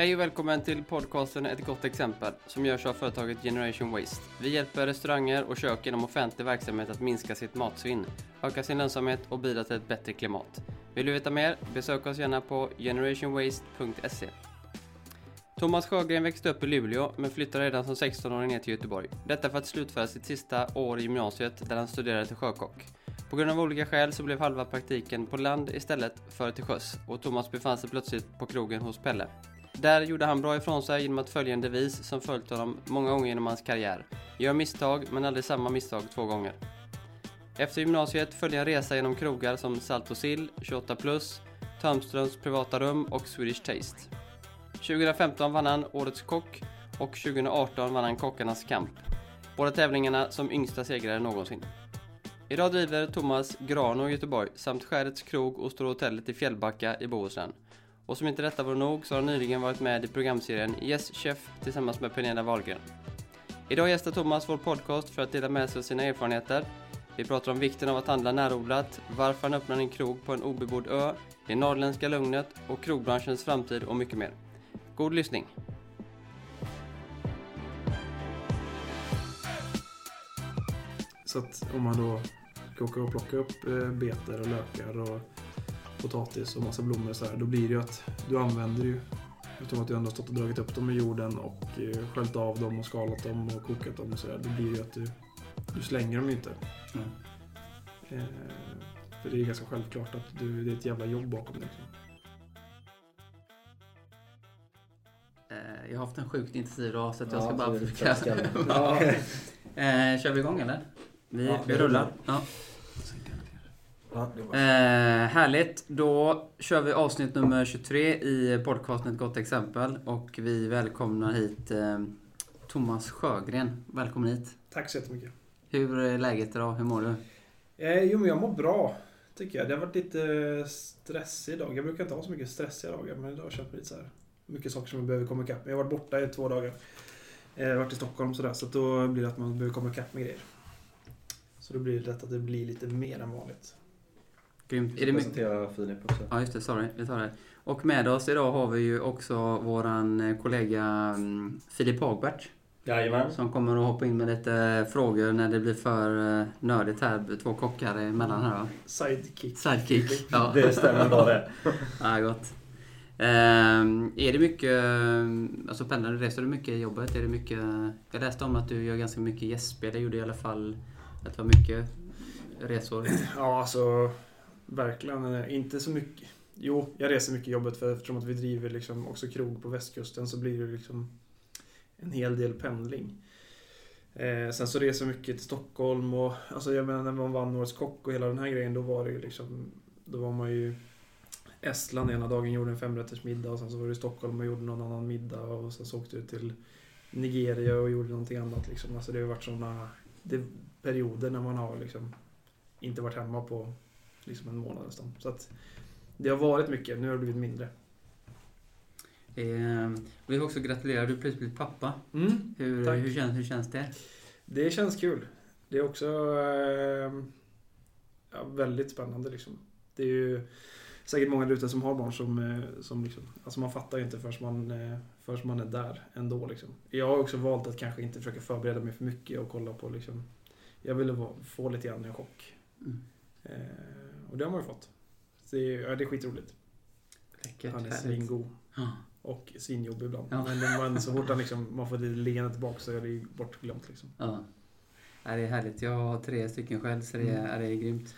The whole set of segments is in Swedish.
Hej och välkommen till podcasten Ett gott exempel som görs av företaget Generation Waste. Vi hjälper restauranger och kök inom offentlig verksamhet att minska sitt matsvinn, öka sin lönsamhet och bidra till ett bättre klimat. Vill du veta mer? Besök oss gärna på generationwaste.se. Thomas Sjögren växte upp i Luleå men flyttade redan som 16-åring ner till Göteborg. Detta för att slutföra sitt sista år i gymnasiet där han studerade till sjökock. På grund av olika skäl så blev halva praktiken på land istället för till sjöss och Thomas befann sig plötsligt på krogen hos Pelle. Där gjorde han bra ifrån sig genom att följa en devis som följt honom många gånger genom hans karriär. Gör misstag, men aldrig samma misstag två gånger. Efter gymnasiet följde en resa genom krogar som Salt och Sill, 28 plus, Törnströms privata rum och Swedish Taste. 2015 vann han Årets kock och 2018 vann han Kockarnas kamp. Båda tävlingarna som yngsta segrare någonsin. Idag driver Thomas Grano i Göteborg samt Skärets krog och Stora hotellet i Fjällbacka i Bohuslän. Och som inte detta var nog så har han nyligen varit med i programserien Yes Chef tillsammans med Pernilla Wahlgren. Idag gästar Thomas vår podcast för att dela med sig av sina erfarenheter. Vi pratar om vikten av att handla närodlat, varför han öppnar en krog på en obebodd ö, det norrländska lugnet och krogbranschens framtid och mycket mer. God lyssning! Så att om man då ska åka och plocka upp eh, betor och lökar och potatis och massa blommor så här, då blir det ju att du använder ju Eftersom att du ändå har stått och dragit upp dem i jorden och eh, sköljt av dem och skalat dem och kokat dem och sådär. Då blir det ju att du, du slänger dem ju inte. Mm. Eh, för det är ganska självklart att du, det är ett jävla jobb bakom det. Liksom. Eh, Jag har haft en sjukt intensiv dag så att jag Ja, ska så bara försöka... Ja. eh, kör vi igång eller? Vi, Ja, vi rullar. Ja. Ja. Eh, härligt. Då kör vi avsnitt nummer 23 i podcasten Ett gott exempel. Och vi välkomnar hit eh, Thomas Sjögren. Välkommen hit. Tack så jättemycket. Hur är läget idag? Hur mår du? Eh, jo, men jag mår bra. Tycker jag. Det har varit lite stressig dag. Jag brukar inte ha så mycket stressiga dagar, men idag har jag känt lite så här. Mycket saker som jag behöver komma ikapp med. Jag har varit borta i två dagar. Eh, Jag har varit i Stockholm sådär, så då blir det att man behöver komma ikapp med grejer. Så då blir det lätt att det blir lite mer än vanligt. Grymt. Vi Är det presentera Filip också. Ja, just det. Sorry. Vi tar det. Och med oss idag har vi ju också våran eh, kollega mm, Filip Hagbert. Jajamän. Som kommer att hoppa in med lite frågor när det blir för eh, nördigt här. Två kockar emellan här va? Sidekick. Sidekick. Ja. Det stämmer bra det. Ja, gott. Ehm, är det mycket, alltså pendlar du, reser du mycket i jobbet? Är det mycket, jag läste om att du gör ganska mycket gästspel. Det gjorde i alla fall att det var mycket resor. Ja, alltså verkligen eh, inte så mycket. Jo, jag reser mycket i jobbet för eftersom att vi driver liksom också krog på västkusten så blir det liksom en hel del pendling. Eh, sen så reser jag mycket till Stockholm och alltså jag menar när man vann Årets Kock och hela den här grejen då var det ju liksom då var man ju Estland ena dagen gjorde en femrättersmiddag och sen så var det i Stockholm och gjorde någon annan middag och sen så åkte du till Nigeria och gjorde någonting annat liksom. Alltså det har varit sådana perioder när man har liksom inte varit hemma på liksom en månad nästan. Så att det har varit mycket, nu har det blivit mindre. Ehm, vi vill också gratulera, du har precis blivit pappa. Mm. Hur, Tack. hur, känns, hur känns det? Det känns kul. Det är också eh, ja, väldigt spännande liksom. Det är ju säkert många där ute som har barn som, eh, som liksom, alltså man fattar ju inte förrän man, eh, förrän man är där ändå liksom. Jag har också valt att kanske inte försöka förbereda mig för mycket och kolla på liksom, jag ville få lite grann en chock. Mm. Eh, och det har man ju fått. Så det, är, ja, det är skitroligt. Läckert, Han är svingod. Ja. Och svinjobbig ibland. Ja. Men, men så fort han liksom, man får lite leende tillbaka så är det ju bortglömt liksom. Ja. Ja, det är härligt. Jag har tre stycken själv så det är, Mm. det är grymt.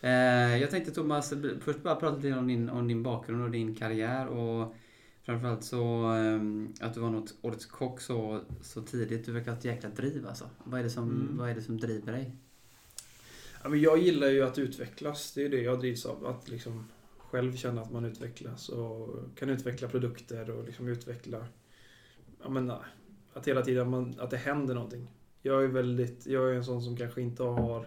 Eh, jag tänkte Thomas, först bara prata lite om din, om din bakgrund och din karriär och framförallt så eh, att du var något årets kock så, så tidigt. Du verkar ha ett jäkla driv alltså. Vad är det som, Mm. vad är det som driver dig? Ja, men jag gillar ju att utvecklas. Det är det jag drivs av. Att liksom själv känna att man utvecklas och kan utveckla produkter och liksom utveckla... Ja, men, att hela tiden man, att det händer någonting. Jag är väldigt, jag är en sån som kanske inte har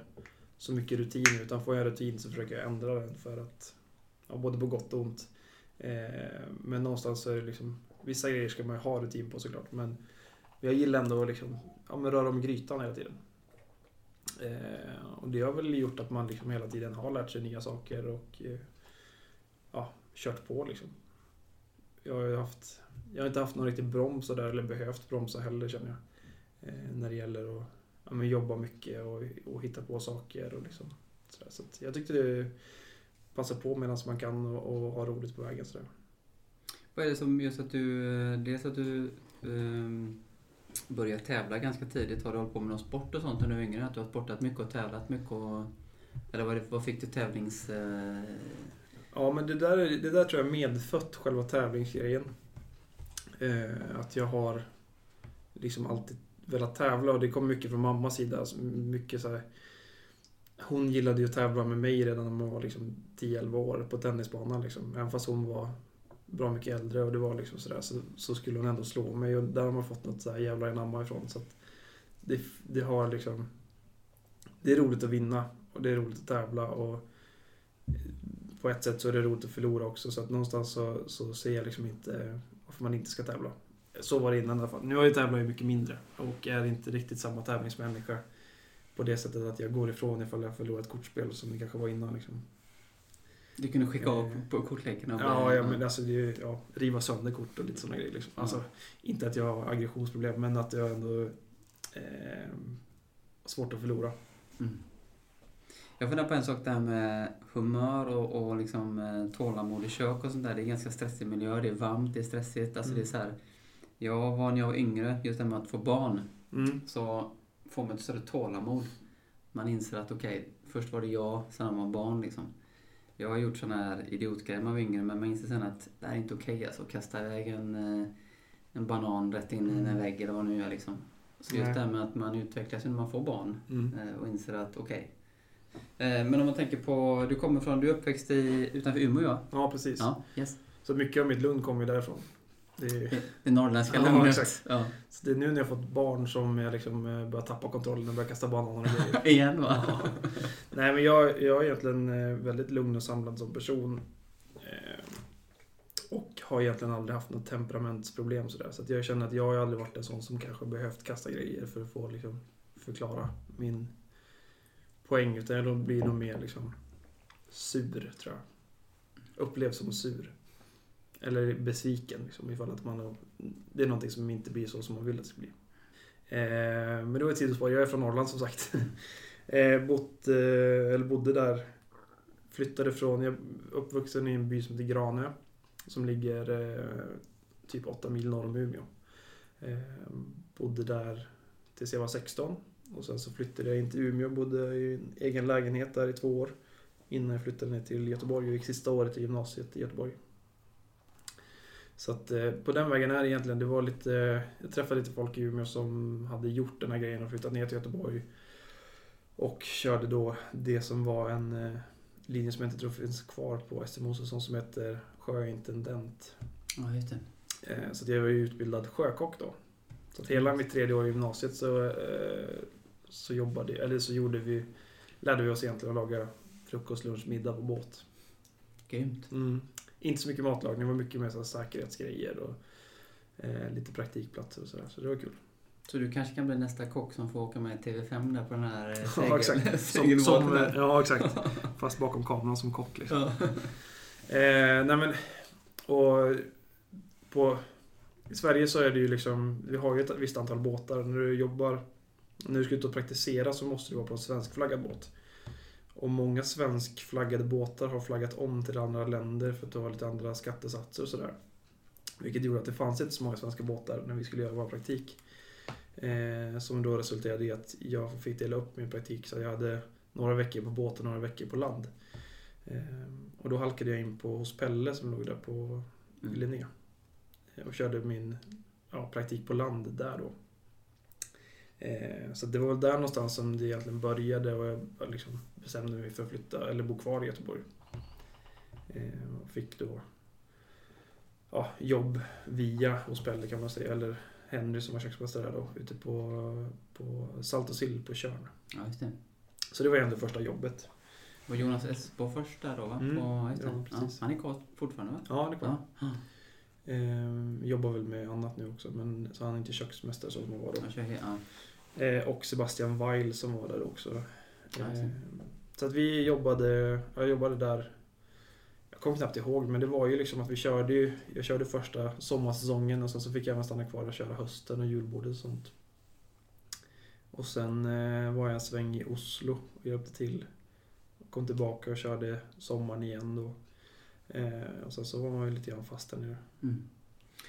så mycket rutin utan får jag en rutin så försöker jag ändra den för att, ja, både på gott och ont. Eh, men någonstans så är det liksom, vissa grejer ska man ju ha rutin på såklart men jag gillar ändå att liksom, ja, men röra om grytan hela tiden. Eh, och det har väl gjort att man liksom hela tiden har lärt sig nya saker och eh, ja, kört på liksom. Jag har haft jag har inte haft någon riktig broms där eller behövt bromsa heller känner jag. Eh, när det gäller att ja, men jobba mycket och, och hitta på saker och liksom sådär. Så att jag tyckte det passade på medan man kan och, och ha roligt på vägen sådär. Vad är det som gör att du, eh, dels att du um, börjat tävla ganska tidigt. Har du hållit på med någon sport och sånt när du var yngre? Att du har sportat mycket och tävlat mycket? Och, eller vad, vad fick du tävlings... Eh... Ja, men det där, det där tror jag medfött själva tävlingsgrejen. Eh, att jag har liksom alltid velat tävla och det kom mycket från mammas sida. Alltså mycket så här, hon gillade ju att tävla med mig redan när man var liksom 10-11 år på tennisbanan. Liksom. Även fast hon var bra mycket äldre och det var liksom sådär så, så skulle hon ändå slå mig och där har man fått något sådär jävla enamma ifrån. Så att det, det har liksom... Det är roligt att vinna och det är roligt att tävla och på ett sätt så är det roligt att förlora också så att någonstans så, så ser jag liksom inte varför man inte ska tävla. Så var det innan i alla fall. Nu har jag tävlat mycket mindre och är inte riktigt samma tävlingsmänniska på det sättet att jag går ifrån ifall jag förlorar ett kortspel som det kanske var innan. Liksom. Du kunde skicka av på kortleken? Ja, ja, men alltså det ja, riva sönder kort och lite sådana grejer. Liksom. Alltså, inte att jag har aggressionsproblem, men att jag ändå eh, svårt att förlora. Mm. Jag funderar på en sak där med humör och, och liksom, eh, tålamod i kök och sånt där. Det är ganska stressig miljö. Det är varmt, det är stressigt. Alltså, mm. det är så här, jag var när jag var yngre, just det med att få barn, mm. så får man ett större tålamod. Man inser att okej, okay, först var det jag, sen var man barn liksom. Jag har gjort såna här idiotgrejer man var yngre, men man inser sen att det här är inte okej okay, alltså. Kasta iväg en, eh, en banan rätt in i en mm. vägg eller vad nu är liksom. Så just det här med att man utvecklas när man får barn mm. Eh, och inser att okej, okay, Eh, men om man tänker på, du kommer från, du är uppväxt i, utanför Umeå ja? Ja, precis. Ja, yes. Så mycket av mitt lugn kommer ju därifrån. Det, är... det norrländska lugnet. Ja, exakt. Ja. Så det är nu när jag fått barn som jag liksom eh, börjar tappa kontrollen och börjar kasta bananer och grejer. Igen va? Ja. Nej men jag, jag är egentligen eh, väldigt lugn och samlad som person. Och har egentligen aldrig haft något temperamentsproblem sådär. Så att jag känner att jag har aldrig varit en sån som kanske behövt kasta grejer för att få liksom, förklara min poäng utan jag blir nog mer liksom sur, tror jag. Upplevs som sur. Eller besviken, liksom, ifall att man har, det är någonting som inte blir så som man vill att det ska bli. Eh, men det var ett sidospår. Jag är från Norrland som sagt. eh, bott, eh, eller bodde där. Flyttade från, jag är uppvuxen i en by som heter Granö. Som ligger eh, typ 8 mil norr om Umeå. Eh, bodde där tills jag var 16. Och sen så flyttade jag in till Umeå och bodde i en egen lägenhet där i två år. Innan jag flyttade ner till Göteborg och gick sista året i gymnasiet i Göteborg. Så att eh, på den vägen är det egentligen, det var lite, jag träffade lite folk i Umeå som hade gjort den här grejen och flyttat ner till Göteborg. Och körde då det som var en eh, linje som jag inte tror finns kvar på Mosesson som heter sjöintendent. Ja, just det. Eh, så jag var ju utbildad sjökock då. Så att hela mitt tredje år i gymnasiet så så jobbade, eller så gjorde vi, lärde vi oss egentligen att laga frukost, lunch, middag på båt. Grymt. Mm. Inte så mycket matlagning, det var mycket mer så säkerhetsgrejer och eh, lite praktikplatser och sådär. Så det var kul. Så du kanske kan bli nästa kock som får åka med TV5 där på den här segel, eh, ja, exakt. Som, som, ja, exakt. Fast bakom kameran som kock liksom. Ja. Eh, nej men, och på, I Sverige så är det ju liksom, vi har ju ett visst antal båtar. När du jobbar när du ska ut och praktisera så måste du vara på en svenskflaggad båt. Och många svenskflaggade båtar har flaggat om till andra länder för att ha lite andra skattesatser och sådär. Vilket gjorde att det fanns inte så många svenska båtar när vi skulle göra vår praktik. Eh, som då resulterade i att jag fick dela upp min praktik så jag hade några veckor på båt och några veckor på land. Eh, och då halkade jag in på hos Pelle som låg där på mm. Linné. Och körde min ja, praktik på land där då. Eh, så det var väl där någonstans som det egentligen började och jag liksom bestämde mig för att flytta, eller bo kvar i Göteborg. Eh, och fick då ja, jobb via hos Pelle kan man säga, eller Henry som var köksmästare där då, ute på, på Salt och sill på Tjörn. Ja, just det. Så det var ändå första jobbet. Var Jonas Esbo först där då? Va? Mm, på, ja, ja, han är kvar fortfarande va? Ja, han är kvar. Ja. Eh, jobbar väl med annat nu också, men så han är inte köksmästare som han var då. Ja, Eh, och Sebastian Weil som var där också. Eh, så att vi jobbade, jag jobbade där, Jag kommer knappt ihåg, men det var ju liksom att vi körde ju... Jag körde första sommarsäsongen och sen så fick jag även stanna kvar och köra hösten och julbordet och sånt. Och sen eh, var jag en sväng i Oslo och hjälpte till. Kom tillbaka och körde sommaren igen då. Eh, och sen så var man ju lite grann fast där nere. Mm.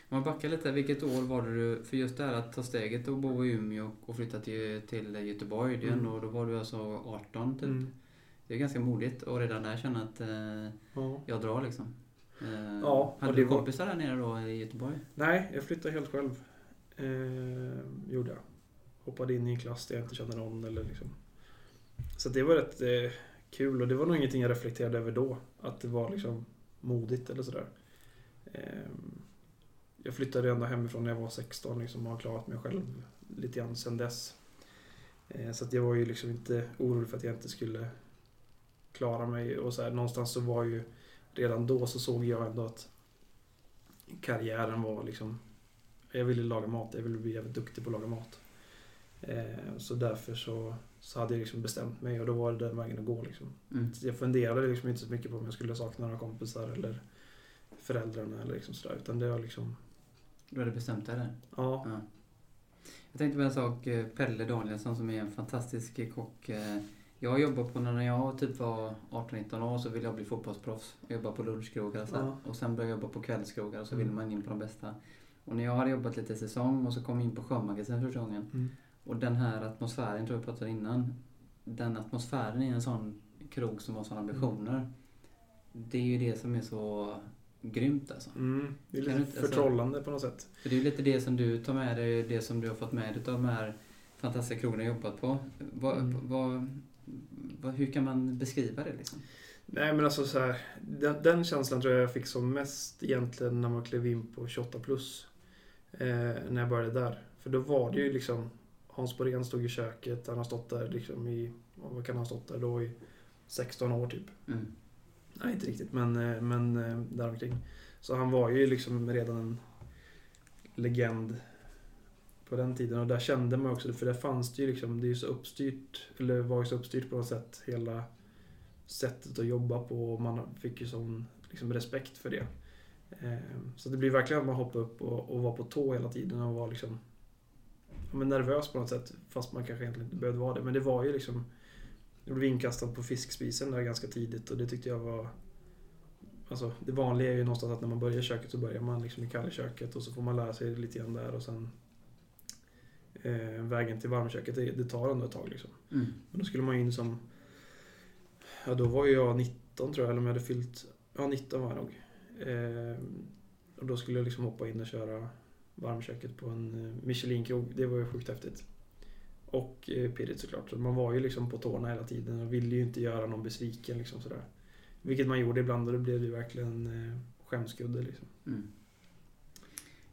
Om man backar lite, vilket år var det du... För just det här att ta steget och bo i Umeå och flytta till, till Göteborg, det Mm. ändå, då var du alltså 18 typ. Mm. Det är ganska modigt och redan där känna att eh, Ja. jag drar liksom. Eh, Ja, och hade du var- kompisar där nere då i Göteborg? Nej, jag flyttade helt själv. Eh, gjorde jag. Hoppade in i en klass där jag inte kände någon. Eller liksom. Så det var rätt eh, kul och det var nog ingenting jag reflekterade över då. Att det var liksom modigt eller sådär. Ehm, jag flyttade ändå hemifrån när jag var 16 liksom, och har klarat mig själv lite grann sedan dess. Ehm, så att jag var ju liksom inte orolig för att jag inte skulle klara mig. Och så här, någonstans så var ju redan då så såg jag ändå att karriären var liksom... Jag ville laga mat, jag ville bli jävligt duktig på att laga mat. Eh, så därför så, så hade jag liksom bestämt mig och då var det den vägen att gå. Liksom. Mm. Jag funderade liksom inte så mycket på om jag skulle sakna några kompisar eller föräldrarna eller liksom sådär. Utan det var liksom... Du hade bestämt dig där? Ja. Ja. Jag tänkte på en sak, eh, Pelle Danielsson som är en fantastisk kock. eh, Jag jobbade på, när jag typ var 18-19 år så ville jag bli fotbollsproffs. Jag jobbade på lunchkrogar så. Ja. Och sen började jag jobba på kvällskrogar och så Mm. ville man in på de bästa. Och när jag hade jobbat lite säsong och så kom jag in på Sjömagasin första gången. Mm. Och den här atmosfären, tror jag pratade innan. Den atmosfären i en sån krog som har såna ambitioner. Det är ju det som är så grymt alltså. Mm. Det är lite inte- alltså- förtrollande på något sätt. För det är ju lite det som du tar med dig, det som du har fått med dig av de här fantastiska krogarna du har jobbat på. Vad, Mm. vad, vad, hur kan man beskriva det liksom? Nej men alltså så här, den, den känslan tror jag jag fick som mest egentligen när man klev in på 28 plus. Eh, när jag började där. För då var det ju liksom Hans Borén stod i köket, han har stått där liksom i, vad kan han ha stått där då i 16 år typ. Mm. Nej inte riktigt men, eh, men eh, däromkring. Så han var ju liksom redan en legend på den tiden och där kände man också, för där fanns det ju liksom, det är ju så uppstyrt, eller var ju så uppstyrt på något sätt hela sättet att jobba på och man fick ju sån liksom, respekt för det. Eh, Så det blir verkligen att man hoppar upp och, och var på tå hela tiden och var liksom men nervös på något sätt. Fast man kanske egentligen inte behövde vara det. Men det var ju liksom Jag blev inkastad på fiskspisen där ganska tidigt och det tyckte jag var Alltså det vanliga är ju någonstans att när man börjar köket så börjar man liksom i kallköket och så får man lära sig lite grann där och sen eh, Vägen till varmköket det, det tar ändå ett tag liksom. Mm. Men då skulle man ju in som... Ja, då var ju jag 19 tror jag, eller om jag hade fyllt... Ja, 19 var jag nog. Eh, och då skulle jag liksom hoppa in och köra varmköket på en eh, Michelin-krog. Det var ju sjukt häftigt. Och eh, pirrigt såklart. Så man var ju liksom på tårna hela tiden och ville ju inte göra någon besviken liksom sådär. Vilket man gjorde ibland och det blev ju verkligen eh, skämskudde liksom. Mm.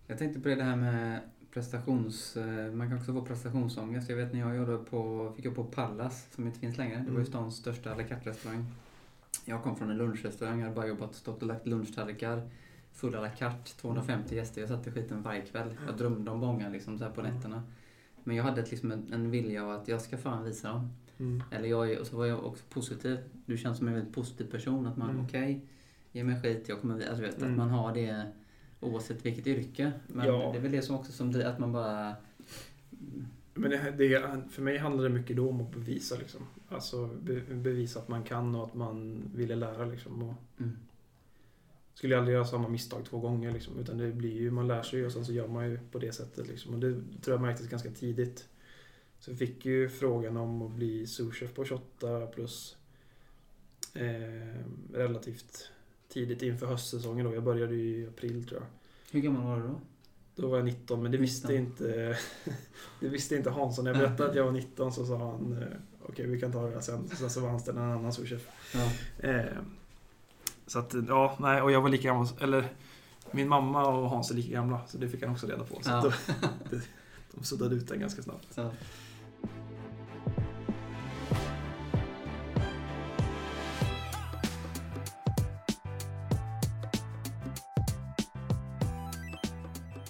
Jag tänkte på det här med prestations... Man kan också få prestationsångest. Jag vet när jag jobbade på, fick jag på Pallas, som inte finns längre. Det var ju Mm. stans största à la carte-restaurang. Jag kom från en lunchrestaurang, jag hade bara jobbat, stått och lagt lunchtallrikar. Full à la carte, 250 gäster. Jag satt i skiten varje kväll. Jag drömde om bångar liksom så här på Mm. nätterna. Men jag hade ett, liksom en, en vilja av att jag ska fan visa dem. Mm. Eller jag, och så var jag också positiv. Du känns som en väldigt positiv person. Att man, Mm. okej, ge mig skit, jag kommer. Alltså, vet, Mm. Att man har det oavsett vilket yrke. Men Ja. det är väl det som också som att man bara... Men det, det, för mig handlar det mycket då om att bevisa liksom. Alltså be, bevisa att man kan och att man ville lära liksom. Och Mm. Skulle jag aldrig göra samma misstag två gånger liksom. Utan det blir ju, man lär sig ju och sen så gör man ju på det sättet liksom. Och det tror jag märktes ganska tidigt. Så jag fick ju frågan om att bli souschef på 28 plus. Eh, relativt tidigt inför höstsäsongen då. Jag började ju i april tror jag. Hur gammal var du då? Då var jag 19 men det visste 19. inte Det visste inte Hansson. När jag berättade att jag var 19 så sa han eh, Okej vi kan ta det här sen. Sen så var han en annan souschef. Ja. Eh, så att ja, nej och jag var lika gammal. Eller min mamma och Hans är lika gamla. Så det fick han också reda på. Så Ja. då, det, de suddade ut den ganska snabbt. Så.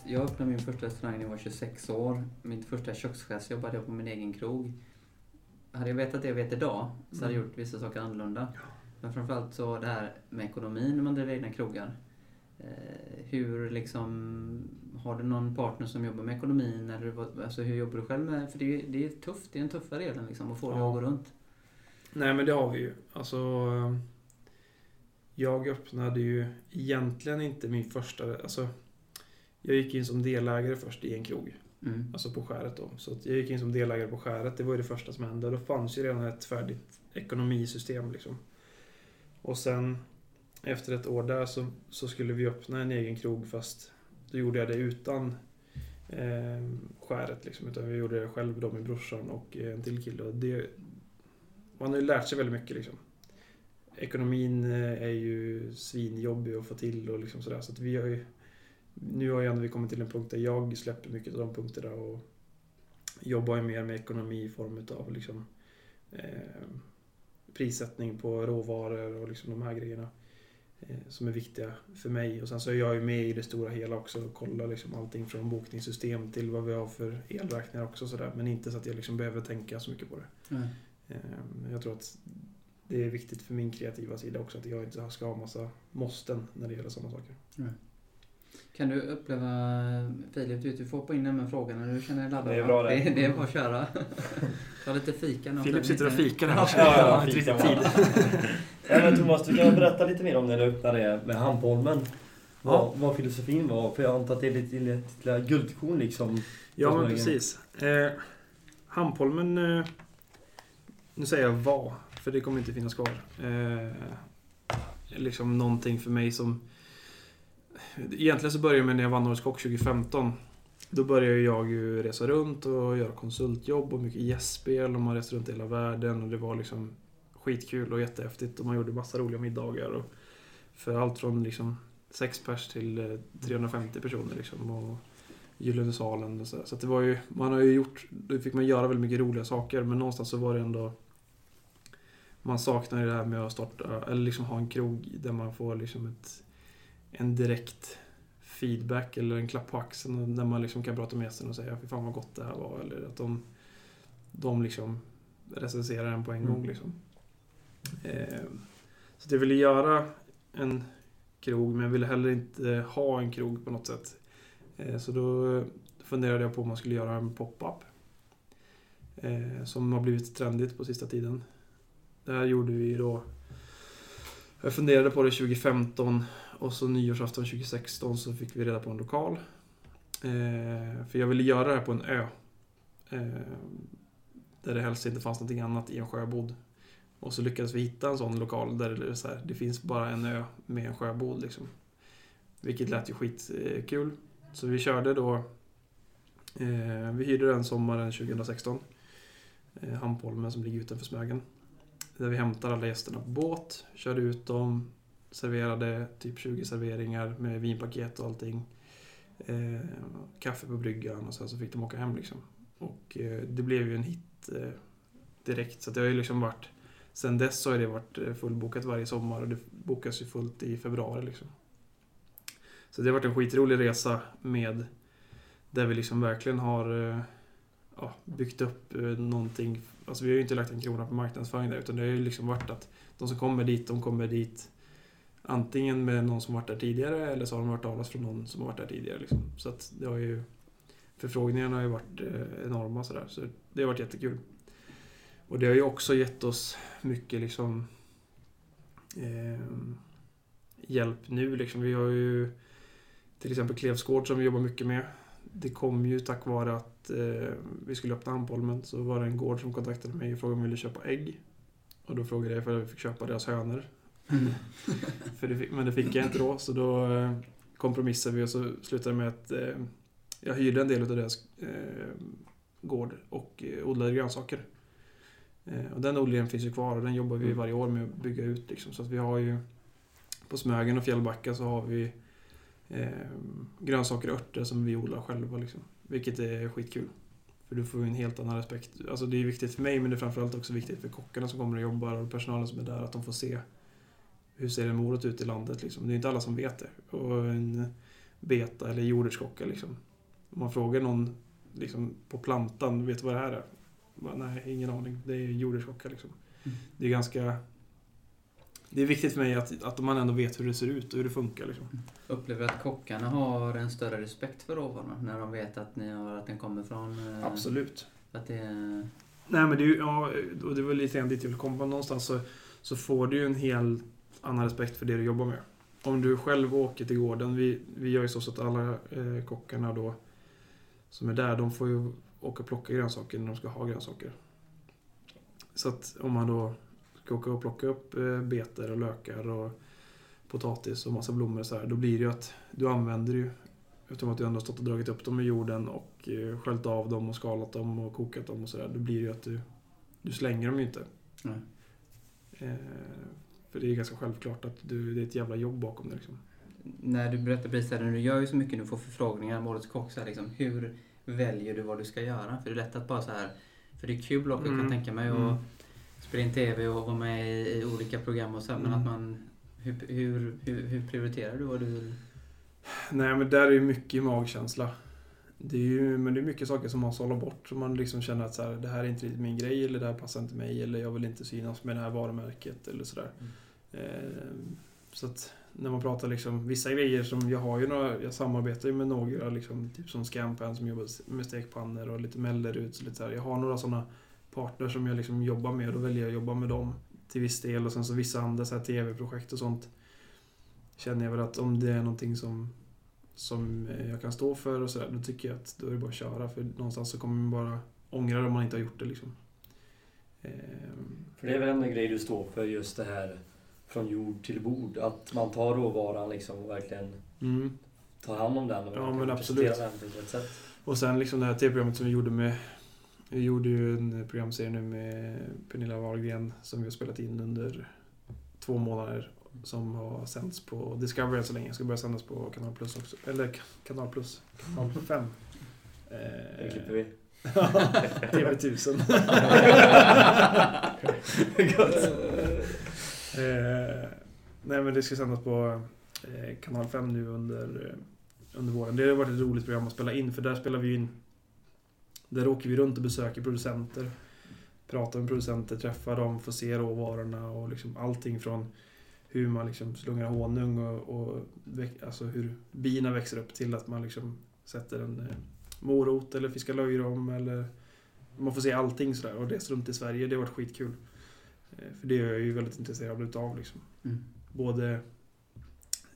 Jag öppnade min första restaurang när jag var 26 år. Mitt första kökschef jobbade jag på min egen krog. Hade jag vetat det jag vet idag så hade jag Mm. gjort vissa saker annorlunda. Men framförallt så det här med ekonomin när man driver egna krogar. Eh, hur liksom, har du någon partner som jobbar med ekonomin eller vad- alltså hur jobbar du själv med, för det är, det är tufft, det är en tuffare del liksom att få det Ja. att gå runt. Nej men det har vi ju. Alltså, jag öppnade ju egentligen inte min första... Alltså, jag gick in som delägare först i en krog. Mm. Alltså på skäret då. Så jag gick in som delägare på skäret. Det var ju det första som hände. Då fanns ju redan ett färdigt ekonomisystem liksom. Och sen efter ett år där så, så skulle vi öppna en egen krog fast då gjorde jag det utan eh, skäret liksom. Utan vi gjorde det själv då med brorsan och en till kille. Och det, man har ju lärt sig väldigt mycket liksom. Ekonomin eh, är ju svinjobbig att få till och liksom sådär. Så att vi har ju nu har ju ändå vi kommit till en punkt där jag släpper mycket av de punkterna och jobbar ju mer med ekonomi i form av liksom, eh, prissättning på råvaror och liksom de här grejerna eh, som är viktiga för mig. Och sen så är jag ju med i det stora hela också och kollar liksom allting från bokningssystem till vad vi har för elräkningar också sådär. Men inte så att jag liksom behöver tänka så mycket på det. Mm. Jag tror att det är viktigt för min kreativa sida också att jag inte ska ha massa måsten när det gäller sådana saker. Kan du uppleva, Filip, du, du får hoppa in med en fråga när du känner dig laddad. Det är bra det. det. Det är bara att köra. Ta lite fika. något Filip sitter och fikar här. Ja. Ja, fika. Ja, men Thomas, du kan berätta lite mer om när du öppnade med Hampholmen. Vad, Ja. vad filosofin var, för jag antar att det är lite, lite guldkorn liksom. Ja, men precis. Eh, Hampholmen... Eh, nu säger jag var, för det kommer inte finnas kvar. Eh, liksom någonting för mig som... Egentligen så började jag med när jag vann Årets Kock 2015. Då började jag ju resa runt och göra konsultjobb och mycket gästspel och man reste runt i hela världen och det var liksom skitkul och jättehäftigt och man gjorde massa roliga middagar. Och för allt från liksom sex pers till eh, 350 personer liksom. Och Gyllene salen och så. Så att det var ju, man har ju gjort, då fick man göra väldigt mycket roliga saker men någonstans så var det ändå man saknar ju det här med att starta, eller liksom ha en krog där man får liksom ett, en direkt feedback eller en klapp på axeln när man liksom kan prata med gästen och säga fy fan vad gott det här var eller att de, de liksom recenserar en på en Mm. gång liksom. Eh, så att jag ville göra en krog men jag ville heller inte ha en krog på något sätt. Eh, Så då funderade jag på om man skulle göra en pop-up. eh, Som har blivit trendigt på sista tiden. Det här gjorde vi då... Jag funderade på det 2015 och så nyårsafton 2016 så fick vi reda på en lokal. Eh, För jag ville göra det här på en ö. eh, Där det helst inte fanns någonting annat i en sjöbod. Och så lyckades vi hitta en sån lokal där det, är så här, det finns bara en ö med en sjöbod liksom. Vilket lät ju skitkul. Så vi körde då... Eh, vi hyrde den sommaren 2016. Eh, Hampholmen som ligger utanför Smögen. Där vi hämtar alla gästerna på båt, körde ut dem, serverade typ 20 serveringar med vinpaket och allting. Eh, kaffe på bryggan och sen så fick de åka hem liksom. Och eh, det blev ju en hit eh, direkt. Så det har ju liksom varit... Sen dess så har det varit eh, fullbokat varje sommar och det bokas ju fullt i februari liksom. Så det har varit en skitrolig resa med där vi liksom verkligen har eh, ja, byggt upp eh, någonting. Alltså vi har ju inte lagt en krona på marknadsföring där utan det har ju liksom varit att de som kommer dit, de kommer dit antingen med någon som varit där tidigare eller så har de hört talas från någon som har varit där tidigare. Liksom. Så att det har ju Förfrågningarna har ju varit eh, enorma sådär så det har varit jättekul. Och det har ju också gett oss mycket liksom eh, hjälp nu liksom. Vi har ju till exempel Klevsgård som vi jobbar mycket med. Det kom ju tack vare att eh, vi skulle öppna Hampolmen så var det en gård som kontaktade mig och frågade om jag ville köpa ägg. Och då frågade jag ifall jag fick köpa deras hönor. Mm. För det, fick- men det fick jag inte då, så då eh, kompromissade vi och så slutade med att eh, jag hyrde en del av deras eh, gård och eh, odlade grönsaker. Eh, och den odlingen finns ju kvar och den jobbar vi Mm. varje år med att bygga ut. Liksom. Så att vi har ju på Smögen och Fjällbacka så har vi eh, grönsaker och örter som vi odlar själva. Liksom. Vilket är skitkul. För du får ju en helt annan respekt. Alltså det är viktigt för mig men det är framförallt också viktigt för kockarna som kommer och jobbar och personalen som är där. Att de får se hur ser en morot ut i landet. Liksom. Det är inte alla som vet det. Och en beta eller jordärtskocka liksom. Om man frågar någon liksom, på plantan, vet du vad det här är? Bara, Nej, ingen aning. Det är jordärtskocka liksom. Mm. Det är ganska det är viktigt för mig att, att man ändå vet hur det ser ut och hur det funkar. Liksom. Upplever att kockarna har en större respekt för råvarorna när de vet att, ni har, att den kommer från... eh, Absolut. Att det är... Nej men det är ju, ja, och det var lite grann dit jag vill komma någonstans så, så får du ju en helt annan respekt för det du jobbar med. Om du själv åker till gården, vi, vi gör ju så att alla eh, kockarna då som är där, de får ju åka och plocka grönsaker när de ska ha grönsaker. Så att om man då ska åka och plocka upp eh, betor och lökar och potatis och massa blommor och så här, då blir det ju att du använder ju Eftersom att du ändå har stått och dragit upp dem i jorden och eh, sköljt av dem och skalat dem och kokat dem och sådär. Då blir det ju att du, du slänger dem ju inte. Nej. Eh, för det är ganska självklart att du, det är ett jävla jobb bakom det liksom. När du berättar precis där, du gör ju så mycket, du får förfrågningar om årets kock. Så här, liksom, hur väljer du vad du ska göra? För det är lätt att bara så här... För det är kul också, Mm. kan tänka mig, Mm. att spela in TV och vara med i, i olika program och så. här, Men Mm. att man... Hur, hur, hur, hur prioriterar du vad du vill? Nej men där är ju mycket magkänsla. Det är ju, men det är mycket saker som man sållar bort. Som man liksom känner att så här, det här är inte riktigt min grej eller det här passar inte mig eller jag vill inte synas med det här varumärket eller sådär. Eh, Eh, så att när man pratar liksom vissa grejer som jag har ju några, jag samarbetar ju med några liksom typ som Scampan som jobbar med stekpannor och lite Mellerud. och lite så här. Jag har några sådana partners som jag liksom jobbar med och då väljer jag att jobba med dem till viss del och sen så vissa andra så här tv-projekt och sånt känner jag väl att om det är någonting som som jag kan stå för och sådär, då tycker jag att då är det bara att köra. För någonstans så kommer man bara ångra det om man inte har gjort det liksom. Eh, för det är väl en grej du står för, just det här från jord till bord. Att man tar råvaran liksom och verkligen Mm. tar hand om den och Ja, men absolut. den på rätt sätt. Och sen liksom det här tv-programmet som vi gjorde med Vi gjorde ju en programserie nu med Pernilla Wahlgren som vi har spelat in under två månader som har sänds på Discovery än så länge. Ska börja sändas på Kanal Plus också. Eller Kanal Plus. Kanal 5. Det klipper vi. TV1000. eh, nej men det ska sändas på eh, Kanal 5 nu under, eh, under våren. Det har varit ett roligt program att spela in för där spelar vi in Där åker vi runt och besöker producenter. Pratar med producenter, träffar dem, får se råvarorna och liksom allting från hur man liksom slungar honung och, och väx- alltså hur bina växer upp till att man liksom sätter en eh, morot eller fiskar löjrom eller man får se allting sådär och resa runt i Sverige. Det har varit skitkul. Eh, För det är jag ju väldigt intresserad utav liksom. Mm. Både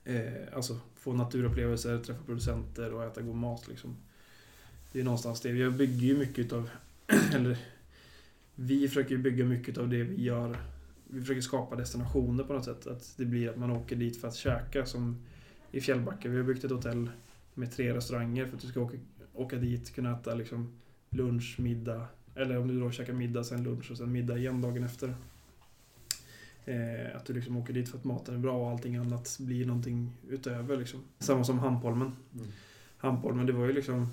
eh, alltså, få naturupplevelser, träffa producenter och äta god mat liksom. Det är någonstans det. Jag bygger ju mycket utav, eller vi försöker bygga mycket av det vi gör. Vi försöker skapa destinationer på något sätt. Att det blir att man åker dit för att käka som i Fjällbacka. Vi har byggt ett hotell med tre restauranger för att du ska åka, åka dit, kunna äta liksom lunch, middag. Eller om du då käkar middag, sen lunch och sen middag igen dagen efter. Eh, att du liksom åker dit för att maten är bra och allting annat blir någonting utöver liksom. Samma som Hampholmen. Mm. Hampholmen, det var ju liksom...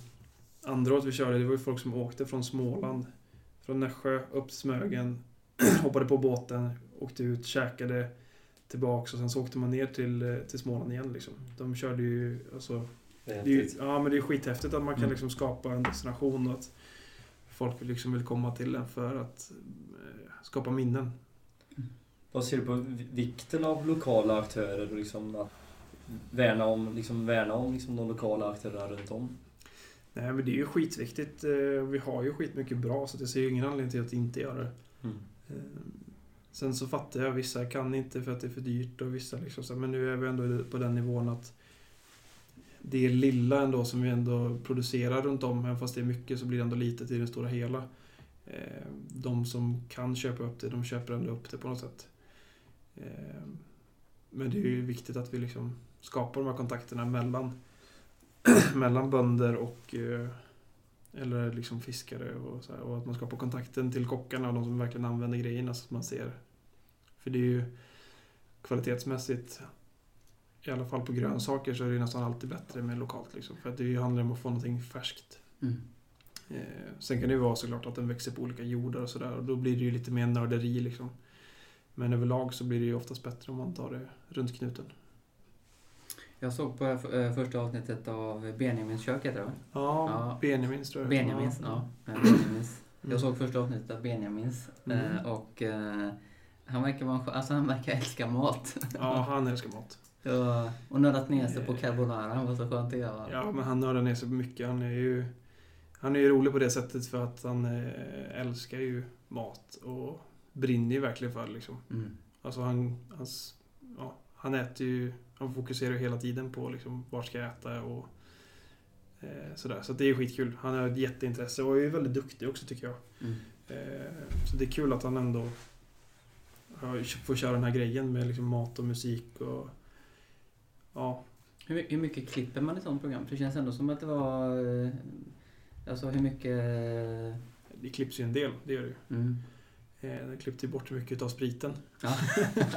Andra året vi körde, det var ju folk som åkte från Småland. Från Nässjö upp Smögen. hoppade på båten, åkte ut, käkade tillbaks och sen så åkte man ner till, eh, till Småland igen liksom. De körde ju, alltså... Det är Det är ju, ja men det är skithäftigt att man kan Mm. liksom skapa en destination och att folk liksom vill komma till den för att eh, skapa minnen. Vad ser du på vikten av lokala aktörer och liksom att värna om, liksom, värna om liksom, de lokala aktörerna runt om? Nej men det är ju skitviktigt. eh, Vi har ju skitmycket bra så jag ser ju ingen anledning till att inte göra det. Mm. Eh, Sen så fattar jag, vissa kan inte för att det är för dyrt och vissa liksom så, men nu är vi ändå på den nivån att det lilla ändå som vi ändå producerar runt om, även fast det är mycket så blir det ändå litet i det stora hela. Eh, De som kan köpa upp det, de köper ändå upp det på något sätt. Eh, Men det är ju viktigt att vi liksom skapar de här kontakterna mellan, mellan bönder och eh, eller liksom fiskare och, så här, och att man skapar kontakten till kockarna och de som verkligen använder grejerna så att man ser. För det är ju kvalitetsmässigt, i alla fall på grönsaker, så är det nästan alltid bättre med lokalt. Liksom, för att det handlar om att få någonting färskt. Mm. Eh, sen kan det ju vara såklart att den växer på olika jordar och sådär och då blir det ju lite mer nörderi liksom. Men överlag så blir det ju oftast bättre om man tar det runt knuten. Jag såg på eh, första avsnittet av Benjamins kök, heter det? Ja, Ja. Benjamins tror jag. Benjamins, ja. eh, Benjamins. Mm. Jag såg första avsnittet av Benjamins Mm. eh, och eh, Han verkar, vara, alltså han verkar älska mat. Ja, han älskar mat. och, och nördat ner sig på carbonara. Han var så skönt att göra. Ja, men han nördar ner sig på mycket. Han är ju, han är ju rolig på det sättet för att han älskar ju mat och brinner ju verkligen för det liksom. Mm. Alltså han, hans, ja, han äter ju, han fokuserar ju hela tiden på liksom var ska jag äta och eh, sådär. Så det är skitkul. Han har ett jätteintresse och är väldigt duktig också tycker jag. Mm. Eh, så det är kul att han ändå har- får köra den här grejen med liksom mat och musik och ja, Hur, hur mycket klipper man i sånt program? För det känns ändå som att det var... eh, Alltså hur mycket... det klipps ju en del, det gör det ju. Mm. Eh, Den klippte ju bort mycket av spriten. Ja.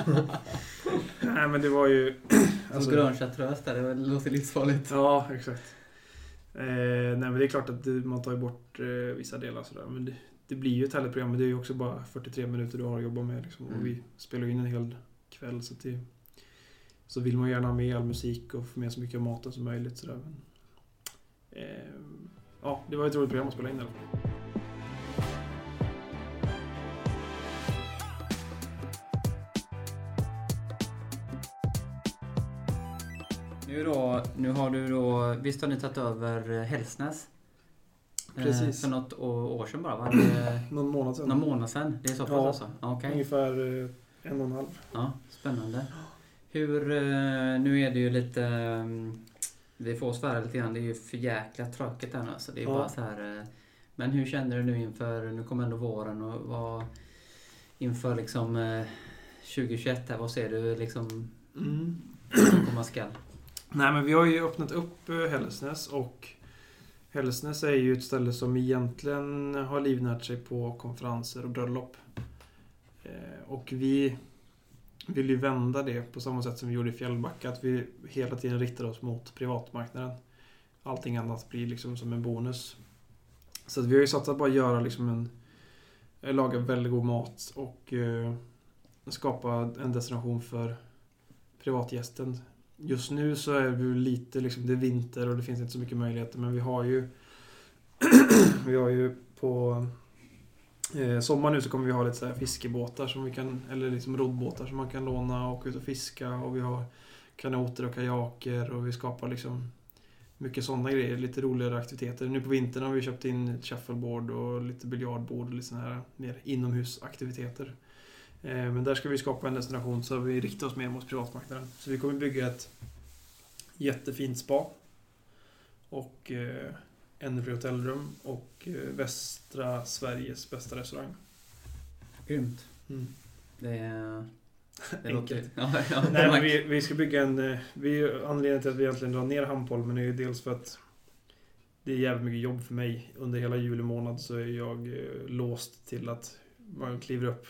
Nej men det var ju... Som alltså- grön chartreuse där, det låter livsfarligt. Ja, exakt. Eh, nej men det är klart att man tar ju bort eh, vissa delar sådär. Men det, det blir ju ett härligt program. Men det är ju också bara 43 minuter du har att jobba med. Liksom. Mm. Och vi spelar in en hel kväll. Så, det, så vill man gärna ha med all musik och få med så mycket av maten som möjligt. Sådär. Men, eh, ja, det var ett roligt program att spela in i alla fall. Nu, då, nu har du då... Visst har ni tagit över eh, Hälsnäs? Eh, Precis. För något år sedan bara va? Någon månad sedan. Någon månad sedan? Det är så pass Ja. alltså? Okej. Ungefär eh, en och en halv. Ja, spännande. Hur, nu är det ju lite, eh, vi får svära lite grann, det är ju för jäkla tråkigt här nu alltså. Det är Ja. bara så här. Men hur känner du nu inför, nu kommer ändå våren och vad, inför liksom eh, 2021 här, vad ser du liksom Mm. komma skall? Nej men vi har ju öppnat upp eh, Hällesnäs och Hällesnäs är ju ett ställe som egentligen har livnärt sig på konferenser och bröllop. Eh, och vi vill ju vända det på samma sätt som vi gjorde i Fjällbacka. Att vi hela tiden riktar oss mot privatmarknaden. Allting annat blir liksom som en bonus. Så att vi har ju satsat på att göra liksom en... Eh, laga väldigt god mat och eh, skapa en destination för privatgästen Just nu så är vi lite liksom, det är vinter och det finns inte så mycket möjligheter men vi har ju Vi har ju på eh, sommar nu så kommer vi ha lite så här fiskebåtar som vi kan, eller liksom roddbåtar som man kan låna och åka ut och fiska och vi har kanoter och kajaker och vi skapar liksom mycket sådana grejer, lite roligare aktiviteter. Nu på vintern har vi köpt in ett shuffleboard och lite biljardbord och lite sådana här mer inomhusaktiviteter. Eh, Men där ska vi skapa en destination så vi riktar oss mer mot privatmarknaden. Så vi kommer bygga ett jättefint spa. Och eh, ännu fler hotellrum och eh, västra Sveriges bästa restaurang. Grymt. Mm. Det, är- det Enkelt. låter... Ja, ja, Nej, men vi, vi ska bygga en... eh, Vi, anledningen till att vi egentligen drar ner Hamnpolmen är ju dels för att det är jävligt mycket jobb för mig. Under hela juli månad så är jag eh, låst till att man kliver upp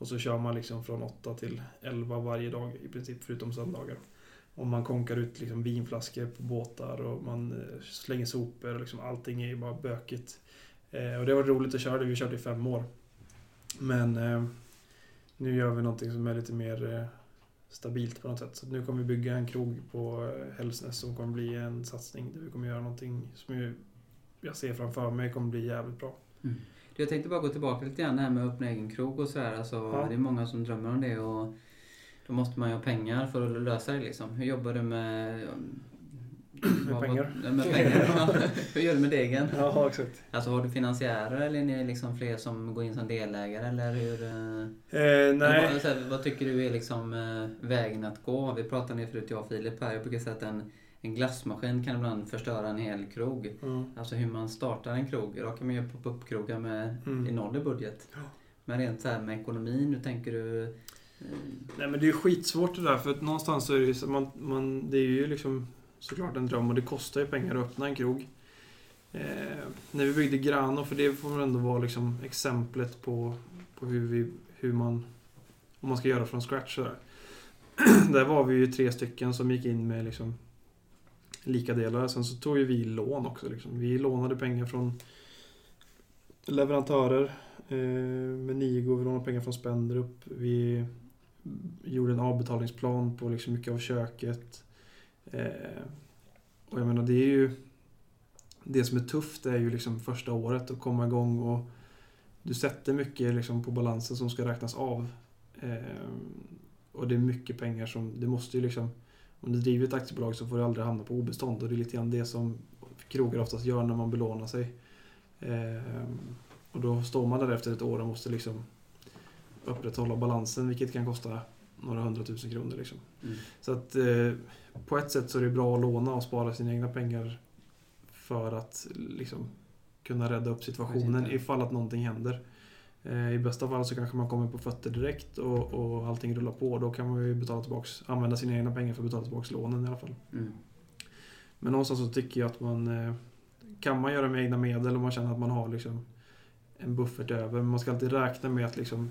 och så kör man liksom från 8 till 11 varje dag i princip förutom söndagar. Och man konkar ut liksom vinflaskor på båtar och man eh, slänger sopor och liksom allting är ju bara bökigt. Eh, och det har varit roligt att köra det, vi körde i fem år. Men eh, nu gör vi någonting som är lite mer eh, stabilt på något sätt. Så nu kommer vi bygga en krog på eh, Hällsnäs Hälsnäs som kommer bli en satsning där vi kommer göra någonting som jag ser framför mig kommer bli jävligt bra. Mm. Jag tänkte bara gå tillbaka lite grann det här med att öppna egen krog och sådär. Alltså, Ja. Det är många som drömmer om det och då måste man ju ha pengar för att lösa det liksom. Hur jobbar du med... Med pengar? Ja, med pengar. Hur gör du med degen? Ja, exakt. Alltså har du finansiärer eller är ni liksom fler som går in som delägare eller hur? eh, Eh, nej. Vad, vad tycker du är liksom eh, vägen att gå? Vi pratade det förut, jag och Filip här. Jag brukar säga att en, en glassmaskin kan ibland förstöra en hel krog. Mm. Alltså hur man startar en krog. Idag kan man göra pop-up-krogar med Mm. i noll i budget. Ja. Men rent så här med ekonomin, hur tänker du? eh, Nej men det är ju skitsvårt det där för att någonstans så är det ju man, man, det är ju liksom såklart en dröm och det kostar ju pengar att öppna en krog. Eh, när vi byggde Grano, för det får väl ändå vara liksom exemplet på, på hur, vi, hur man, om man ska göra från scratch sådär. Där var vi ju tre stycken som gick in med liksom lika delar. Sen så tog ju vi lån också. Liksom. Vi lånade pengar från leverantörer. Eh, med Nigo, vi lånade pengar från Spendrup. Vi gjorde en avbetalningsplan på liksom mycket av köket. Eh, och jag menar, det är ju... Det som är tufft är ju liksom första året att komma igång och du sätter mycket liksom på balansen som ska räknas av. Eh, och det är mycket pengar som, det måste ju liksom, om du driver ett aktiebolag så får du aldrig hamna på obestånd och det är lite grann det som krogar oftast gör när man belånar sig. Ehm, och då står man där efter ett år och måste liksom upprätthålla balansen vilket kan kosta några hundratusen kronor. Liksom. Mm. Så att eh, på ett sätt så är det bra att låna och spara sina egna pengar för att liksom, kunna rädda upp situationen ifall att någonting händer. Eh, I bästa fall så kanske man kommer på fötter direkt och, och allting rullar på. Då kan man ju betala tillbaks, använda sina egna pengar för att betala tillbaka lånen i alla fall. Mm. Men någonstans så tycker jag att man eh, kan man göra med egna medel och man känner att man har liksom en buffert över. Men man ska alltid räkna med att liksom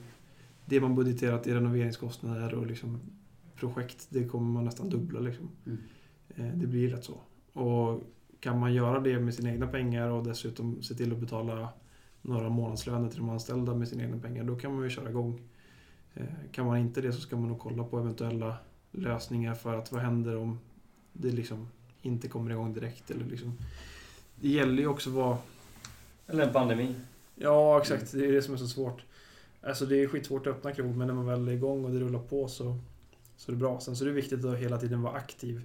det man budgeterat i renoveringskostnader och liksom projekt, det kommer man nästan dubbla. Liksom. Mm. Eh, Det blir rätt så. Och kan man göra det med sina egna pengar och dessutom se till att betala några månadslöner till de anställda med sina egna pengar, då kan man ju köra igång. Eh, Kan man inte det så ska man nog kolla på eventuella lösningar för att vad händer om det liksom inte kommer igång direkt. Eller liksom. Det gäller ju också vad... Eller en pandemi. Ja, exakt. Det är det som är så svårt. Alltså det är skitsvårt att öppna krog, men när man väl är igång och det rullar på så, så är det bra. Sen så är det viktigt att hela tiden vara aktiv.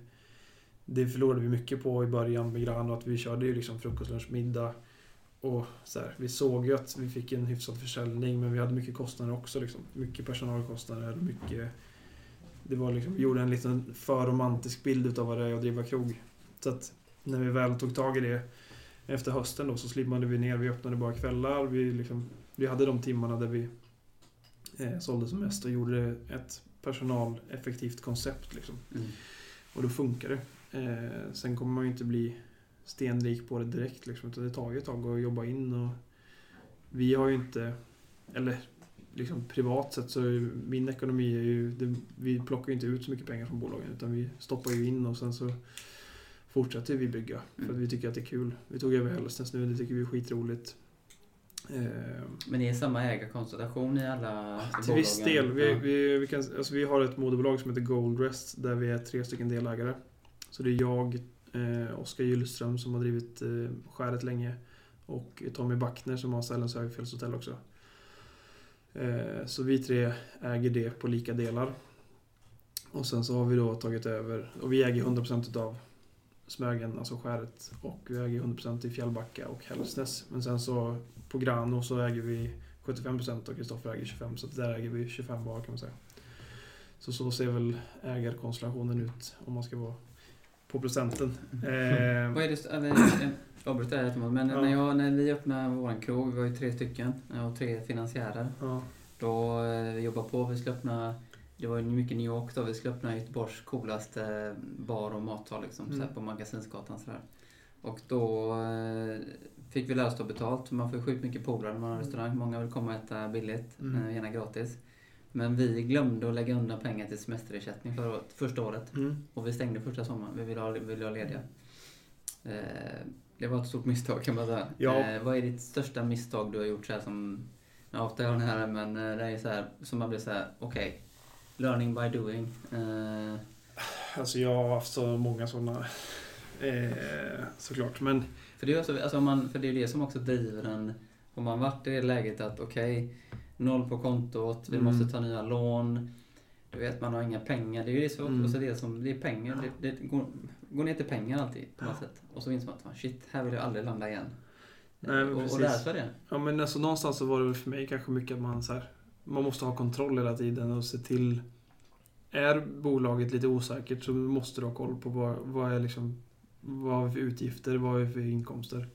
Det förlorade vi mycket på i början med Grano, att vi körde ju liksom frukost, lunch, middag. Och så här, vi såg ju att vi fick en hyfsad försäljning, men vi hade mycket kostnader också. Liksom. Mycket personalkostnader, mycket... Det var liksom, vi gjorde en liten för romantisk bild utav vad det är att driva krog. Så att när vi väl tog tag i det efter hösten då så slimmade vi ner. Vi öppnade bara kvällar. Vi, liksom, vi hade de timmarna där vi eh, sålde som mest och gjorde ett personaleffektivt koncept. Liksom. Mm. Och då funkar det. Eh, sen kommer man ju inte bli stenrik på det direkt. Liksom, utan det tar ju ett tag att jobba in. Och vi har ju inte, eller liksom privat sett så min ekonomi är ju, det, vi plockar ju inte ut så mycket pengar från bolagen utan vi stoppar ju in och sen så fortsätter vi bygga. För att Mm. vi tycker att det är kul. Vi tog över Hellsnäs nu, det tycker vi är skitroligt. Eh, Men det är samma ägarkonstellation i alla till viss del. Vi, vi, vi, kan, alltså vi har ett moderbolag som heter Goldrest där vi är tre stycken delägare. Så det är jag, eh, Oskar Gyllström som har drivit eh, Skäret länge och Tommy Backner som har Sälen's högfjällshotell också. Eh, så vi tre äger det på lika delar. Och sen så har vi då tagit över, och vi äger 100% av Smögen, alltså Skäret. Och vi äger 100% i Fjällbacka och Hälsnäs. Men sen så på Grano så äger vi 75% och Kristoffer äger 25% så där äger vi 25 var kan man säga. Så så ser väl ägarkonstellationen ut om man ska vara på procenten. Eh, Vad är det, eller, jag avbryter här jättemånga, men Ja. när, jag, när vi öppnade vår krog, vi var ju tre stycken och tre finansiärer. ja, Då eh, vi jobbade på, vi skulle öppna, det var ju mycket New York då, vi skulle öppna Göteborgs coolaste bar och matsal liksom, Mm. så här på Magasinsgatan sådär. Och då eh, fick vi lära oss ta betalt, man får ju sjukt mycket polare när man har restaurang, många vill komma och äta billigt, Mm. eh, gärna gratis. Men vi glömde att lägga undan pengar till semesterersättning förra året, första året. mm. Och vi stängde första sommaren. Vi ville ha, vi ville ha lediga. Eh, det var ett stort misstag kan man säga. Ja. Eh, vad är ditt största misstag du har gjort så här som... Jag den här men eh, det är så här som man blir så här, okej. learning by doing. Eh, Alltså jag har haft så många sådana eh, såklart. Men för, det är också, alltså man, för det är det som också driver en... Om man varit i det läget att okej, noll på kontot, vi Mm. måste ta nya lån. Du vet, man har inga pengar. Det är ju det som, Mm. också det som, det är pengar. Det, det går, går ner till pengar alltid på något sätt. Och så inser man att shit, här vill jag aldrig landa igen. Nej, och, och precis. lära sig det. Ja men alltså någonstans så var det för mig kanske mycket att man så här, Man måste ha kontroll hela tiden och se till Är bolaget lite osäkert så måste du ha koll på vad, vad är liksom Vad har vi för utgifter, vad har vi för inkomster?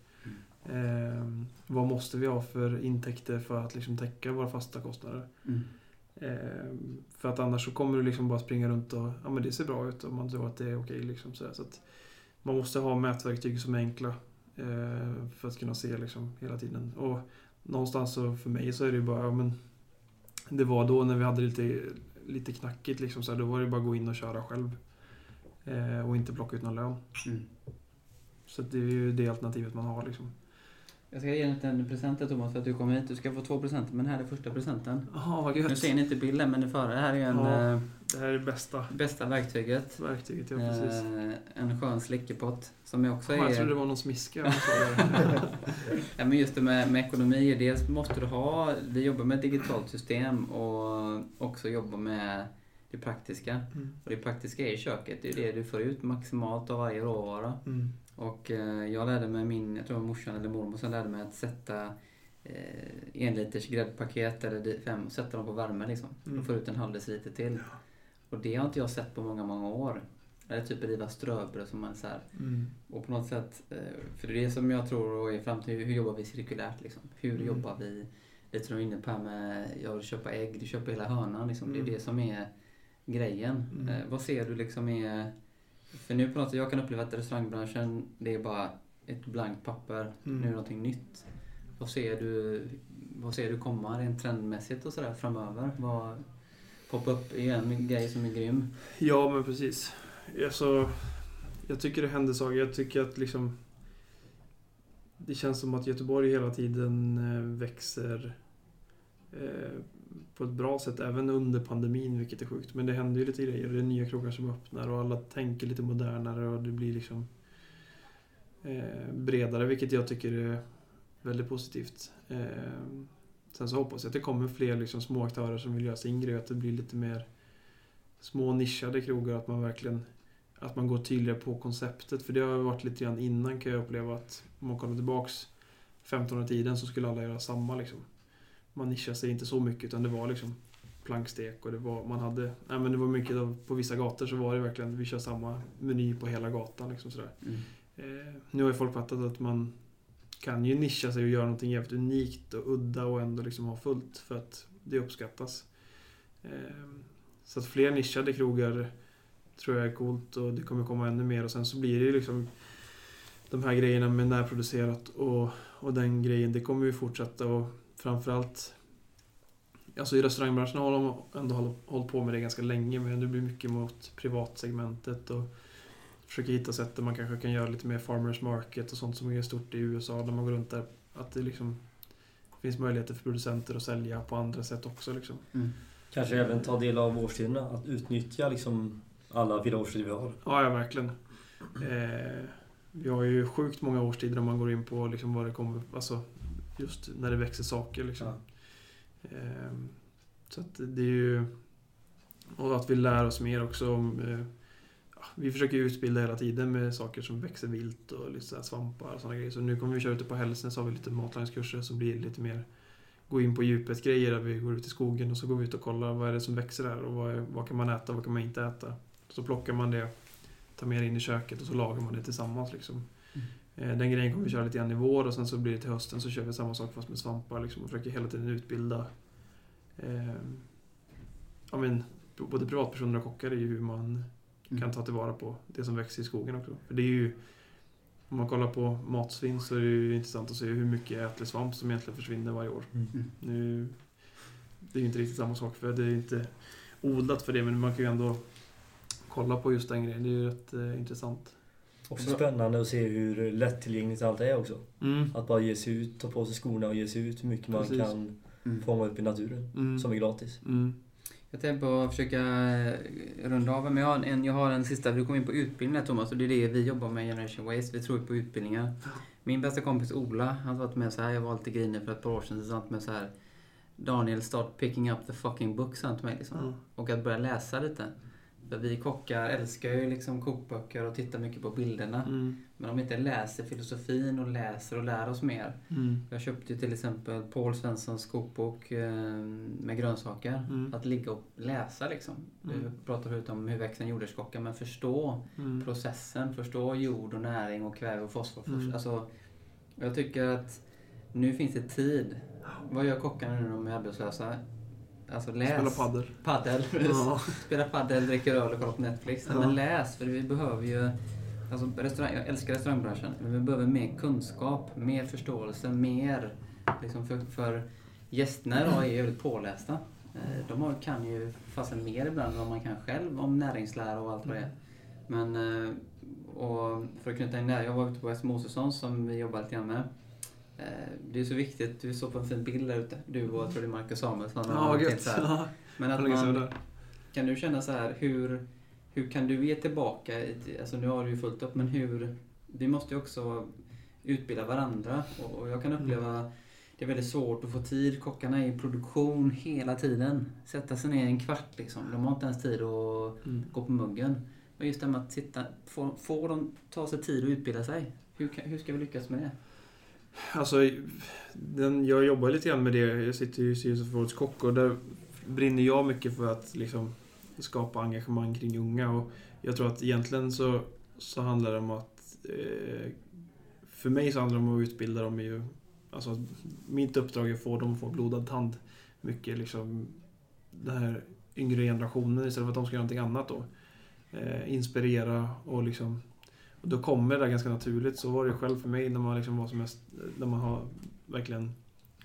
Eh, vad måste vi ha för intäkter för att liksom täcka våra fasta kostnader? Mm. Eh, för att annars så kommer du liksom bara springa runt och ja men det ser bra ut och man tror att det är okej liksom så, så Man måste ha mätverktyg som är enkla eh, för att kunna se liksom hela tiden. Och någonstans så för mig så är det bara, ja, men Det var då när vi hade lite, lite knackigt liksom så här, då var det bara att gå in och köra själv. Eh, och inte plocka ut någon lön. Mm. Så det är ju det alternativet man har liksom. Jag ska ge en liten present till Thomas för att du kom hit. Du ska få två presenter, men här är första presenten. Jaha, vad Nu gött. ser ni inte bilden, men det före. Det här är en eh, Det här är det bästa bästa verktyget. verktyget, ja precis. Eh, en skön slickepott som jag också jag är... trodde det var någon smiska. jag. Ja, men just det med, med ekonomi, dels måste du ha, vi jobbar med ett digitalt system och också jobbar med det praktiska. Mm. Och det praktiska är i köket, det är det du får ut maximalt av varje råvara. Mm. Och eh, jag lärde mig min, jag tror morsan eller mormor som lärde mig att sätta eh, en liters gräddpaket eller fem och sätta dem på värme liksom. Mm. Och få ut en halv deciliter till. Och det har inte jag sett på många, många år. Eller typ riva ströbröd som man så här. Mm. Och på något sätt, eh, för det är det som jag tror är framtiden, hur jobbar vi cirkulärt liksom? Hur Mm. jobbar vi, lite som du var inne på här med, jag vill köpa ägg, du köper hela hönan liksom. Det Mm. är det som är grejen. Mm. Eh, vad ser du liksom är, för nu på något sätt, jag kan uppleva att restaurangbranschen, det är bara ett blankt papper, Mm. nu är det någonting nytt. Vad ser du, vad ser du komma rent trendmässigt och sådär framöver? Vad, poppa upp är en grej som är grym. Ja, men precis. Alltså, jag tycker det händer saker. Jag tycker att liksom... Det känns som att Göteborg hela tiden eh, växer eh, på ett bra sätt, även under pandemin, vilket är sjukt. Men det händer ju lite grejer. Det är nya krogar som öppnar och alla tänker lite modernare och det blir liksom eh, bredare, vilket jag tycker är väldigt positivt. Eh, sen så hoppas jag att det kommer fler liksom små aktörer som vill göra sin grej, att det blir lite mer små nischade krogar, att man verkligen att man går tydligare på konceptet. För det har varit lite grann innan kan jag uppleva att om man kollar tillbaks 1500-tiden så skulle alla göra samma liksom. Man nischade sig inte så mycket utan det var liksom plankstek och det var, man hade, nej men det var mycket av, på vissa gator så var det verkligen, vi kör samma meny på hela gatan liksom sådär. Mm. Eh, nu har ju folk fattat att man kan ju nischa sig och göra någonting jävligt unikt och udda och ändå liksom ha fullt för att det uppskattas. Eh, så att fler nischade krogar tror jag är coolt och det kommer komma ännu mer och sen så blir det ju liksom de här grejerna med närproducerat och, och den grejen, det kommer ju fortsätta och framförallt Alltså i restaurangbranschen har de ändå håll- hållit på med det ganska länge men det blir mycket mot privatsegmentet och försöker hitta sätt där man kanske kan göra lite mer farmers market och sånt som är stort i USA där man går runt där. Att det liksom finns möjligheter för producenter att sälja på andra sätt också liksom. Mm. Kanske även ta del av årstiderna. Att utnyttja liksom alla fyra årstider vi har. Ja, ja verkligen. Eh, vi har ju sjukt många årstider om man går in på liksom vad det kommer, alltså just när det växer saker liksom. Ja. Eh, så att det är ju... Och att vi lär oss mer också om... Eh, ja, vi försöker utbilda hela tiden med saker som växer vilt och lite svampar och sådana grejer. Så nu kommer vi köra ute på Hälsnäs har vi lite matlagningskurser som blir lite mer gå in på djupet grejer där vi går ut i skogen och så går vi ut och kollar vad är det som växer där och vad, är, vad kan man äta och vad kan man inte äta. Så plockar man det, tar med det in i köket och så lagar man det tillsammans liksom. Eh, Den grejen kommer vi köra lite grann i vår och sen så blir det till hösten så kör vi samma sak fast med svampar liksom och försöker hela tiden utbilda eh, ja, men, både privatpersoner och kockar i hur man Mm. kan ta tillvara på det som växer i skogen också. För det är ju, om man kollar på matsvinn så är det ju intressant att se hur mycket ätlig svamp som egentligen försvinner varje år. Mm. Nu, det är ju inte riktigt samma sak för det är inte odlat för det men man kan ju ändå kolla på just den grejen. Det är ju rätt eh, intressant. Också spännande att se hur lättillgängligt allt är också. Mm. Att bara ge sig ut, ta på sig skorna och ge sig ut hur mycket man Precis. kan Mm. fånga upp i naturen. Mm. Som är gratis. Mm. Jag tänkte på att försöka eh, runda av, men jag har en, jag har en sista. Du kom in på utbildningar Thomas och det är det vi jobbar med i Generation Waste. Vi tror på utbildningar. Min bästa kompis Ola, han har varit med så här. Jag var lite grinig för ett par år sedan. Så han med så här. Daniel, start picking up the fucking book, sa han till mig. Liksom. Ja. Och att börja läsa lite. Vi kockar älskar ju liksom kokböcker och tittar mycket på bilderna. Mm. Men om vi inte läser filosofin och läser och lär oss mer. Mm. Jag köpte till exempel Paul Svenssons kokbok eh, med grönsaker. Mm. Att ligga och läsa liksom. Du Mm. pratar förut om hur växer en jordärtskocka, men förstå Mm. processen, förstå jord och näring och kväve och fosfor. Mm. Alltså, jag tycker att nu finns det tid. Vad gör kockarna nu när de är arbetslösa? Alltså läs. Spela padel. Paddel. Ja. Spela paddel, dricker öl och kollar på Netflix. Ja. Men läs, för vi behöver ju... Alltså restaurang, jag älskar restaurangbranschen, men vi behöver mer kunskap, mer förståelse, mer... Liksom för, för gästerna idag är väldigt pålästa. Eh, De har, kan ju fasen mer ibland än vad man kan själv om näringslära och allt vad det är. Men eh, och för att knyta in det här, jag var ute på S. Mosesson som vi jobbar lite grann med. Eh, Det är så viktigt, du står på en fin bild där ute. Du och jag tror det är Marcus Samuelsson. Ja, gött. Ja, Men att man, kan du känna så här, hur, hur kan du ge tillbaka? i- Alltså nu har du ju fullt upp, men hur... Vi måste ju också utbilda varandra och och jag kan uppleva det är väldigt svårt att få tid. Kockarna är i produktion hela tiden. Sätta sig ner en kvart liksom. De har inte ens tid att Mm. gå på muggen. Och just det med att sitta, få, få dem ta sig tid att utbilda sig. Hur, hur ska vi lyckas med det? Alltså, den, jag jobbar lite grann med det. Jag sitter ju i styrelsen för Årets Kock och där brinner jag mycket för att liksom, skapa engagemang kring unga. Och jag tror att egentligen så, så handlar det om att... Eh, för mig så handlar det om att utbilda dem ju... Alltså, mitt uppdrag är att få dem att få blodad tand. Mycket liksom den här yngre generationen istället för att de ska göra någonting annat då. Eh, inspirera och liksom... Och då kommer det där ganska naturligt. Så var det själv för mig när man liksom var som mest... När man har verkligen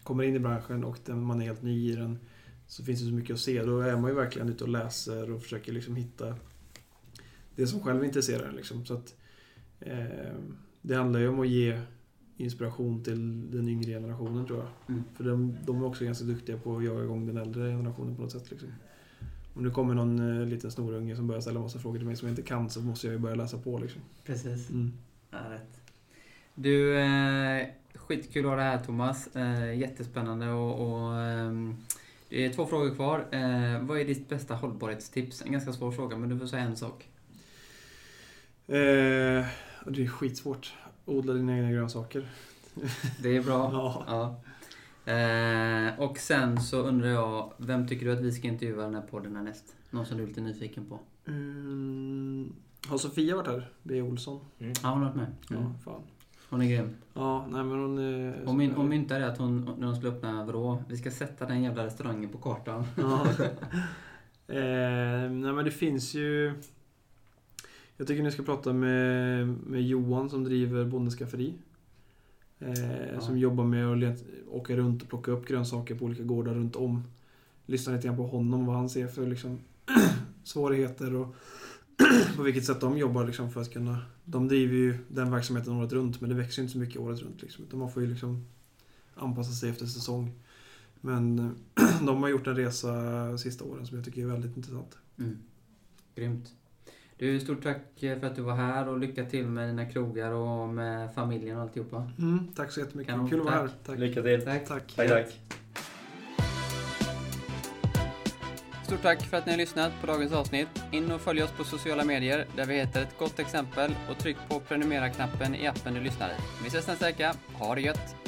kommer in i branschen och den, man är helt ny i den. Så finns det så mycket att se. Då är man ju verkligen ute och läser och försöker liksom hitta det som själv intresserar en. Liksom. Så att, eh, det handlar ju om att ge inspiration till den yngre generationen tror jag. Mm. För de, de är också ganska duktiga på att jaga igång den äldre generationen på något sätt. Liksom. Om det kommer någon eh, liten snorunge som börjar ställa massa frågor till mig som jag inte kan så måste jag ju börja läsa på. Liksom. Precis. Mm. Ja, rätt. Du, eh, skitkul att ha dig här Thomas. Eh, jättespännande och, och ehm, det är två frågor kvar. Eh, vad är ditt bästa hållbarhetstips? En ganska svår fråga, men du får säga en sak. Eh, det är skitsvårt. Odla dina egna grönsaker. Det är bra. Ja. Ja. Eh, och sen så undrar jag, vem tycker du att vi ska intervjua den här podden härnäst? Någon som du är lite nyfiken på? Mm, har Sofia varit här? B. Olsson? Mm. Ja, hon har varit med. Mm. Ja, fan. Hon är grym. Ja, nej men hon... är- Hon, min, hon myntade att hon, när hon skulle öppna Vrå, vi ska sätta den jävla restaurangen på kartan. Ja. eh, nej men det finns ju... Jag tycker ni ska prata med, med Johan som driver Bondens Skafferi. Eh, Ja. Som jobbar med att let, åka runt och plocka upp grönsaker på olika gårdar runt om. Lyssna lite grann på honom, vad han ser för liksom, svårigheter och på vilket sätt de jobbar liksom för att kunna... De driver ju den verksamheten året runt men det växer inte så mycket året runt. Liksom, utan man får ju liksom anpassa sig efter säsong. Men de har gjort en resa de sista åren som jag tycker är väldigt intressant. Mm. Grymt. Du, stort tack för att du var här och lycka till med dina krogar och med familjen och alltihopa. Mm, tack så jättemycket. Kanon, Kul att vara här. tack. Lycka till. Tack. Tack. Tack, tack. Stort tack för att ni har lyssnat på dagens avsnitt. In och följ oss på sociala medier där vi heter ett gott exempel och tryck på prenumerera-knappen i appen du lyssnar i. Vi ses nästa vecka. Ha det gött!